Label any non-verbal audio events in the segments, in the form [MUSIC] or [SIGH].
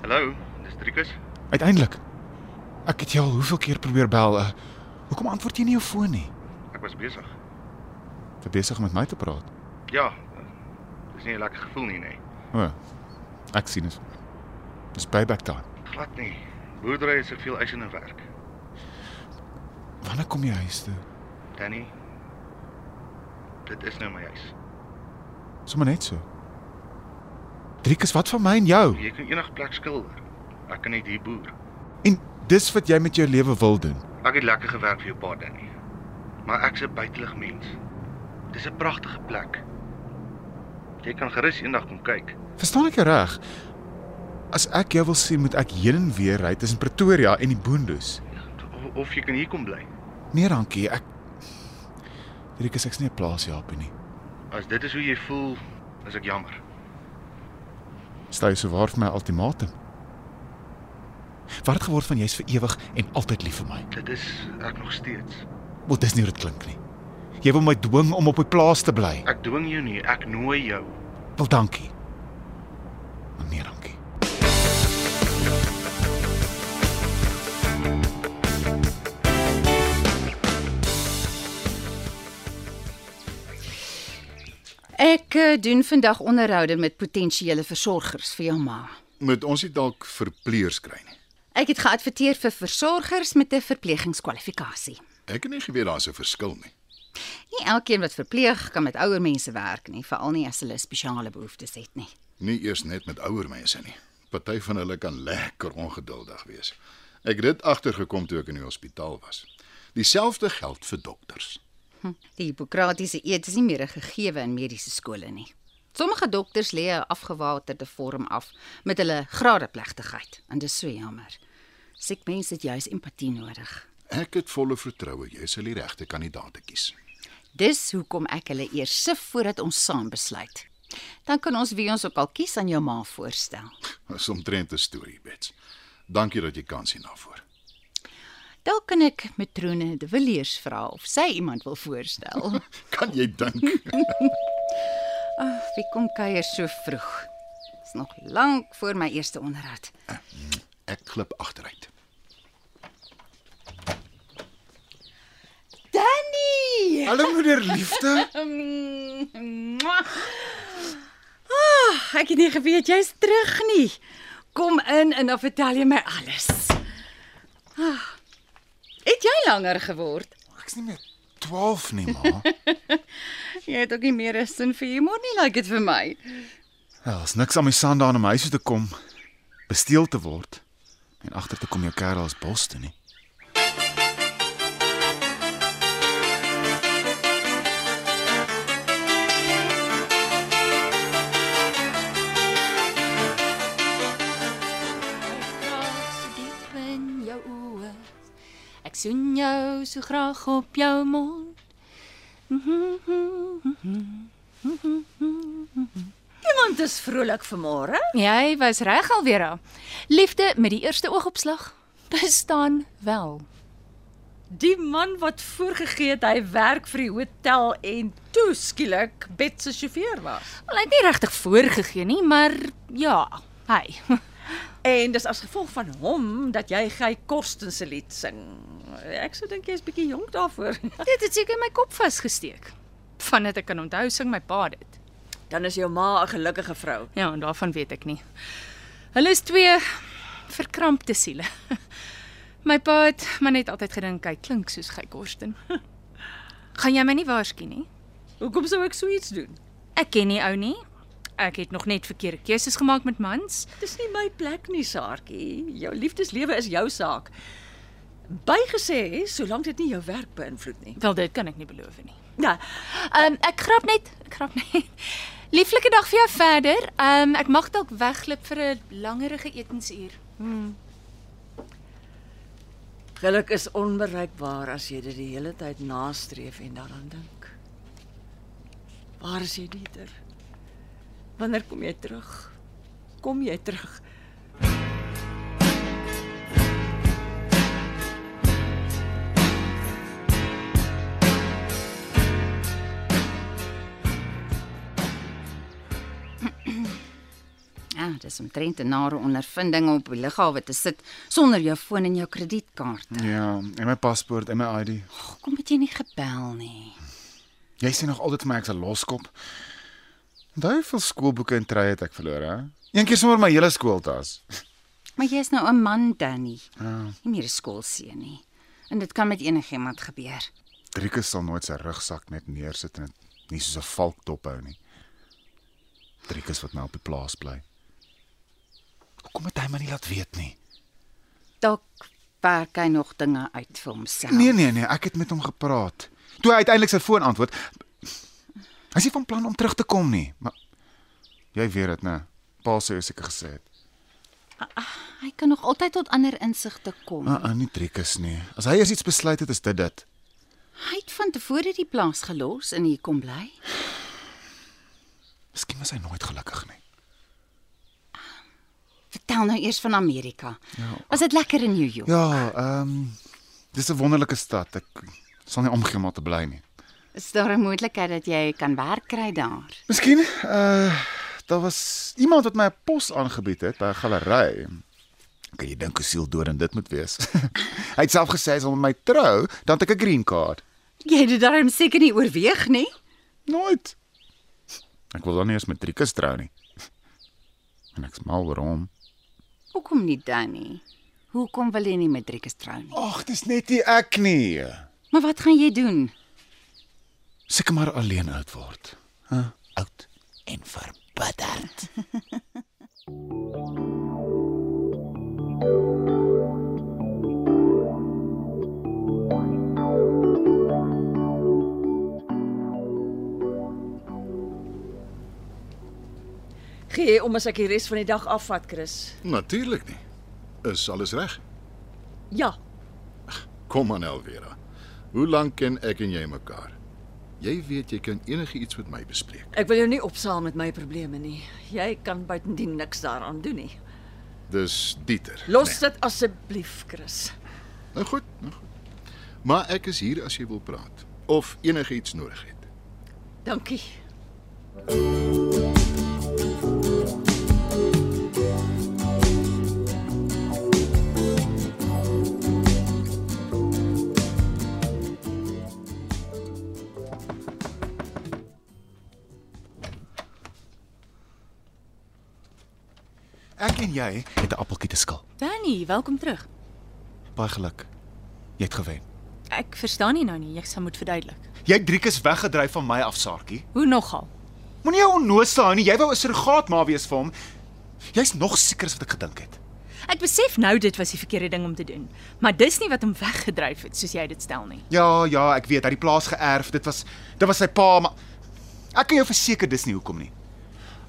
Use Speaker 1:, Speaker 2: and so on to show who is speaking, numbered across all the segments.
Speaker 1: Hallo, dis Driekus.
Speaker 2: Uiteindelik. Ek het jou al hoeveel keer probeer bel. Uh, hoekom antwoord jy nie jou foon nie?
Speaker 1: Ek was besig.
Speaker 2: Jy besig om met my te praat.
Speaker 1: Ja. Dis nie 'n lekker gevoel nie, nee.
Speaker 2: O. Ek sien dit. Dis payback time.
Speaker 1: Glad nie. Boerdery is soveel eisende werk.
Speaker 2: Wanneer kom jy huis toe?
Speaker 1: Danny. Dit is nou my huis.
Speaker 2: Sommige net so. Driekus, wat van my en jou?
Speaker 1: Jy kan enige plek skilder. Ek kan net hier boer.
Speaker 2: En dis wat jy met jou lewe wil doen.
Speaker 1: Ek het lekker gewerk vir jou pa, Danny. Maar ek's 'n buitelug mens. Dis 'n pragtige plek. Jy kan gerus eendag kom kyk.
Speaker 2: Verstaan ek jou reg? As ek jou wil sien, moet ek heen en weer ry tussen Pretoria en die Boondoes.
Speaker 1: Of, of jy kan hier kom bly.
Speaker 2: Nee, dankie. Ek Driekus, ek's nie 'n plaasjapie nie.
Speaker 1: As dit is hoe jy voel, is ek jammer.
Speaker 2: Stel jy sowaar vir my ultimatum. Wat het geword van jy's vir ewig en altyd lief vir my?
Speaker 1: Dit is ek nog steeds.
Speaker 2: Wel, dis nie hoe dit klink nie. Jy wil my dwing om op die plaas te bly.
Speaker 1: Ek dwing jou nie, ek nooi jou.
Speaker 2: Wel, dankie. Maar
Speaker 3: Ek uh, doen vandag onderhoude met potensiële versorgers vir jou ma.
Speaker 4: Moet ons nie dalk verpleeurs kry nie.
Speaker 3: Ek het geadverteer vir versorgers met 'n verpleegingskwalifikasie.
Speaker 4: Ek het nie geweet daar's 'n verskil nie.
Speaker 3: Nie elkeen wat verpleeg kan met ouer mense werk nie, veral nie as hulle spesiale behoeftes het nie.
Speaker 4: Nie eers net met ouer mense nie. Party van hulle kan lekker ongeduldig wees. Ek het dit agtergekom toe ek in die hospitaal was. Dieselfde geld vir dokters.
Speaker 3: Die Hippokratiese eed is nie meer 'n gegewe in mediese skole nie. Sommige dokters lê 'n afgewaterde vorm af met hulle gradeplegtigheid en dis so jammer. Siek mense het juis empatie nodig.
Speaker 4: Ek het volle vertroue jy sal die regte kandidaat kies.
Speaker 3: Dis hoekom ek hulle eers sif voordat ons saam besluit. Dan kan ons wie ons ook al kies aan jou ma voorstel.
Speaker 4: Dis omtrent 'n storie, Bets. Dankie dat jy kan sien daarvoor.
Speaker 3: Dalk kan ek matrone De Villiers vra of sy iemand wil voorstel. [LAUGHS]
Speaker 4: Kan jy dink? [LAUGHS]
Speaker 3: Ag, wie kom kuier so vroeg? Dis nog lank voor my eerste onderhoud.
Speaker 4: Ek glip agteruit.
Speaker 3: Danny!
Speaker 2: Hallo moeder liefde. [LAUGHS]
Speaker 3: Ah, ek het nie geweet jy's terug nie. Kom in en dan vertel jy my alles. Ah, jy langer geword?
Speaker 2: Ek's nie meer 12 nie, ma. [LAUGHS]
Speaker 3: Jy het ook nie meer 'n sin vir humor nie, like dit vir my.
Speaker 2: Wel, is niks aan my sande aan om huis toe te kom, besteel te word en agter te kom jou kerel as bos toe nie.
Speaker 5: Soen jou so graag op jou mond.
Speaker 6: Iemand is vrolik vanmôre.
Speaker 5: Jy was reg alweer. Liefde met die eerste oogopslag bestaan wel.
Speaker 6: Die man wat voorgegee het hy werk vir die hotel en toe skielik Bet se sjofeur was.
Speaker 5: Wel, hy het nie regtig voorgegee nie, maar ja, hy. [LAUGHS]
Speaker 6: En dis as gevolg van hom dat jy Gey Korsten se lied sing. Ek sou dink jy's bietjie jonk daarvoor. [LAUGHS]
Speaker 5: Dit het seker in my kop vasgesteek. Vandat ek kan onthou sing my pa dit.
Speaker 6: Dan is jou ma 'n gelukkige vrou.
Speaker 5: Ja, en daarvan weet ek nie. Hulle is twee verkrampte siele. [LAUGHS] My pa het maar net altyd gedink hy klink soos Gey Korsten. [LAUGHS] Gaan jy my nie waarsku nie?
Speaker 6: Hoekom sou ek so iets doen?
Speaker 5: Ek ken nie ou nie. Ek het nog net verkeerde keuses gemaak met mans.
Speaker 6: Dis nie my plek nie, Saartjie. Jou liefdeslewe is jou saak. Bygesê, solank dit nie jou werk beïnvloed nie.
Speaker 5: Wel dit kan ek nie beloof nie.
Speaker 6: Ja,
Speaker 5: Ehm um, ek grap net, ek grap net. Lieflike dag vir jou verder. Ehm um, ek mag dalk wegglip vir 'n langerige etensuur.
Speaker 6: geluk is onbereikbaar as jy dit die hele tyd nastreef en daaraan dink. Waar is jy, Dieter? Wanneer kom jy terug? Kom jy terug?
Speaker 3: Ja, dis omtrent 'n nare ondervinding om op die lughawe te sit sonder jou foon en jou kredietkaart.
Speaker 2: Ja, en my paspoort en my ID.
Speaker 3: Hoekom het jy nie gebel nie?
Speaker 2: Jy sê nog altyd vir my ek's 'n loskop. Onthou hoeveel skoolboeke en treë het ek verloor, hè? Een keer sommer my hele skooltas. [LAUGHS]
Speaker 3: Maar jy's nou 'n man, Danny.
Speaker 2: Ja.
Speaker 3: Nie meer 'n skoolseun nie. En dit kan met enigiemand gebeur.
Speaker 2: Driekus sal nooit sy rugsak net neersit en dit nie soos 'n valk dophou nie. Driekus wat nou op die plaas bly. Hoekom het hy my nie laat weet nie?
Speaker 3: Dalk werk hy nog dinge uit vir homself.
Speaker 2: Nee nee nee, ek het met hom gepraat. Toe hy uiteindelik sy foon antwoord. Hy is nie van plan om terug te kom nie, maar jy weet dit, né? Pa sê hoe seker gesê het.
Speaker 3: Hy kan nog altyd tot ander insigte kom.
Speaker 2: Ah, ah, nie Driekus nie. As hy eers iets besluit het, is dit dit.
Speaker 3: Hy het van tevore die plaas gelos en hier kom bly.
Speaker 2: Miskien was hy nooit gelukkig nie.
Speaker 3: Vertel nou eers van Amerika. Ja. Was dit lekker in New York?
Speaker 2: Ja, ehm um, dis 'n wonderlike stad. Ek sal nie omgee om daar te bly nie.
Speaker 3: Is daar 'n moontlikheid dat jy kan werk kry daar?
Speaker 2: Miskien uh daar was iemand wat my 'n pos aangebied het by 'n galery. Kan jy dink hoe sieldoorend dit moet wees? [LAUGHS] hy het self gesê hy sal met my trou, dan het ek 'n green card.
Speaker 3: Jy het dit darm seker nie oorweeg nie.
Speaker 2: Nooit. Ek wil dan nie eens met Driekus trou nie. [LAUGHS] En ek's mal oor hom.
Speaker 3: Hoekom nie Danny? Hoekom wil jy nie met Driekus trou nie?
Speaker 2: Ag, dis net nie ek nie.
Speaker 3: Maar wat gaan jy doen?
Speaker 2: Seker maar alleen oud word. Hæ? Huh? Oud en verbitterd. [LAUGHS]
Speaker 6: Gee jy om as ek die res van die dag afvat, Chris?
Speaker 4: Natuurlik nie. Is alles reg?
Speaker 6: Ja,
Speaker 4: Kom aan Elvira. Hoe lank ken ek en jy mekaar? Jy weet jy kan enigiets met my bespreek.
Speaker 6: ek wil jou nie opsaam met my probleme nie. Jy kan buitendien niks daaraan doen nie.
Speaker 4: Dis Dieter.
Speaker 6: Los dit asseblief, Chris.
Speaker 4: Nou goed, nou goed. Maar ek is hier as jy wil praat of enigiets nodig het.
Speaker 6: Dankie.
Speaker 2: Ek en jy het 'n appeltjie te skil.
Speaker 5: Danny, welkom terug.
Speaker 2: Baie geluk. Jy het gewen.
Speaker 5: Ek verstaan nie nou nie, jy sal moet verduidelik.
Speaker 2: Jy het Driekus weggedryf van my af, Saartjie.
Speaker 5: Hoe nogal?
Speaker 2: Moenie jou onnoosel hou nie. Jy wou 'n surrogaat ma wees vir hom. Jy's nog seker as wat ek gedink het.
Speaker 5: Ek besef nou dit was die verkeerde ding om te doen, maar dis nie wat hom weggedryf het soos jy dit stel nie.
Speaker 2: Ja, ja, ek weet, hy het die plaas geërf. Dit was dit was sy pa, maar ek kan jou verseker dis nie hoekom nie.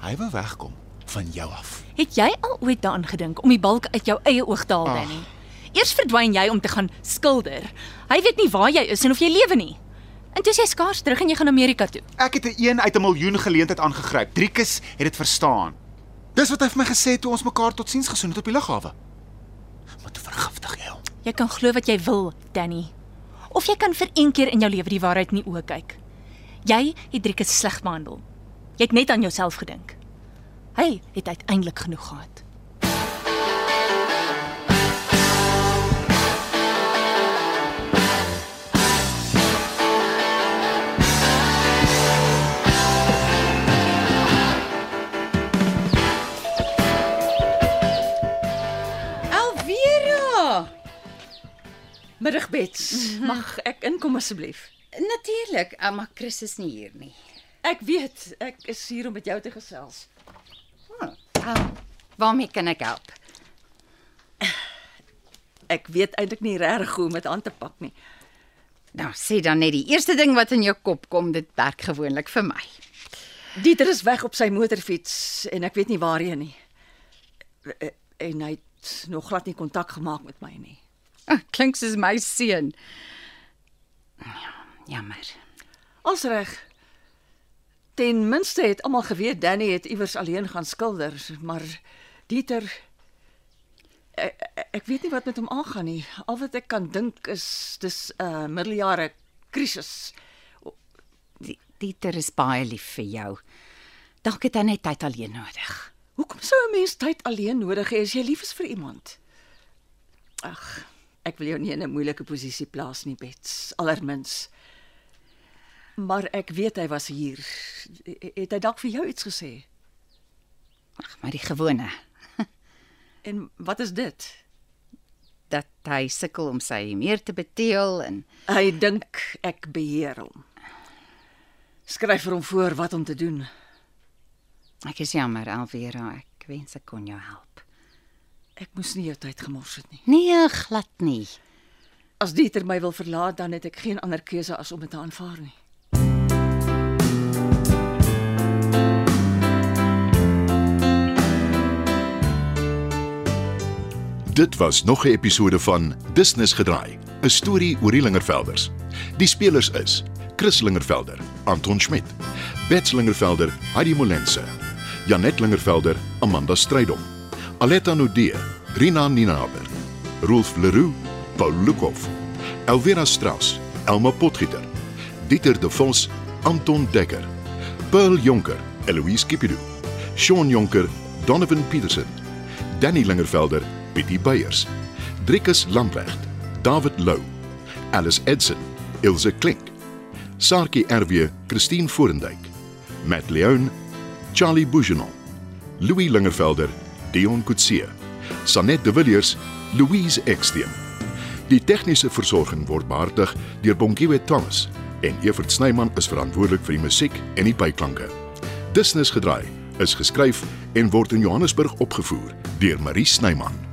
Speaker 2: Hy wou wegkom van jou af.
Speaker 5: Het jy al ooit daaraan gedink om die balk uit jou eie oog te haal,
Speaker 2: Ag.
Speaker 5: Danny? Eers verdwyn jy om te gaan skilder. Hy weet nie waar jy is en of jy lewe nie. En toe is jy skaars terug en jy gaan Amerika toe.
Speaker 2: Ek het 'n een uit 'n miljoen geleentheid aangegryp. Driekus het dit verstaan. Dis wat hy vir my gesê het toe ons mekaar totsiens gesoen het op die lughawe. Maar toe vergiftig jy hom.
Speaker 5: Jy kan glo wat jy wil, Danny. Of jy kan vir een keer in jou lewe die waarheid in die oë kyk. Jy het Driekus sleg behandel. Jy het net aan jouself gedink. Hy het uiteindelik genoeg gehad.
Speaker 6: Middag Bets. Mag ek inkom asseblief?
Speaker 3: Natuurlik, maar Chris is nie hier nie.
Speaker 6: Ek weet, ek is hier om met jou te gesels.
Speaker 3: Uh, waarmee kan ek help?
Speaker 6: Ek weet eintlik nie regtig hoe om dit aan te pak nie.
Speaker 3: Nou, sê dan net die eerste ding wat in jou kop kom, dit werk gewoonlik vir my.
Speaker 6: Dieter is weg op sy motorfiets en ek weet nie waarheen nie. Eh, En hy het nog glad nie kontak gemaak met my nie.
Speaker 3: Klink soos my seun. Ja, jammer.
Speaker 6: Als reg. Ten minste het almal geweet Danny het iewers alleen gaan skilder, maar Dieter ek, ek- ek weet nie wat met hom aangaan nie. Al wat ek kan dink is dis 'n uh, middeljare krisis.
Speaker 3: Die Dieter is baie lief vir jou. Dalk het hy net tyd alleen nodig.
Speaker 6: Hoekom sou 'n mens tyd alleen nodig hê as jy lief is vir iemand? Ag, ek wil jou nie in 'n moeilike posisie plaas nie, Bets, allermins. Maar ek weet hy was hier. Het hy dalk vir jou iets gesê?
Speaker 3: Ag, maar die gewone [LAUGHS]
Speaker 6: En wat is dit?
Speaker 3: dat hy sukkel om sy meer te beteel en
Speaker 6: Hy dink ek beheer hom. Skryf vir hom voor wat om te doen.
Speaker 3: ek is jammer Alvera, ek wens ek kon jou help.
Speaker 6: Ek moes nie jou tyd gemors het nie.
Speaker 3: Nee, glad nie.
Speaker 6: As Dieter my wil verlaat, dan het ek geen ander keuse as om dit te aanvaar nie.
Speaker 4: Dit was nog 'n episode van Business gedraai, 'n storie oor die Lingervelders. Die spelers is Chris Lingervelder, Anton Schmidt, Bets Lingervelder, Heidi Molense, Janet Lingervelder, Amanda Strydom, Aletta Nudee, Rina Ninaber, Rolf Leroux, Paul Lukhoff, Elvira Strauss, Elma Potgieter, Dieter De Vos, Anton Dekker, Pearl Jonker, Eloise Kipidu, Shaun Jonker, Donovan Petersen, Danny Lingervelder, Pietie Beyers, Driekus Lamprecht, David Lou, Alice Edson, Ilse Klink, Sarkie RW, Christine Forendyk, Matt Leon, Charlie Bougenon, Louis Lingervelder, Dion Coetzee, Sanet de Villiers, Louise Eksteen. Die tegniese versorging word behartig deur Bongiwe Thomas en Evert Snyman is verantwoordelik vir die musiek en die byklanke. Business gedraai is geskryf en word in Johannesburg opgevoer deur Marie Snyman.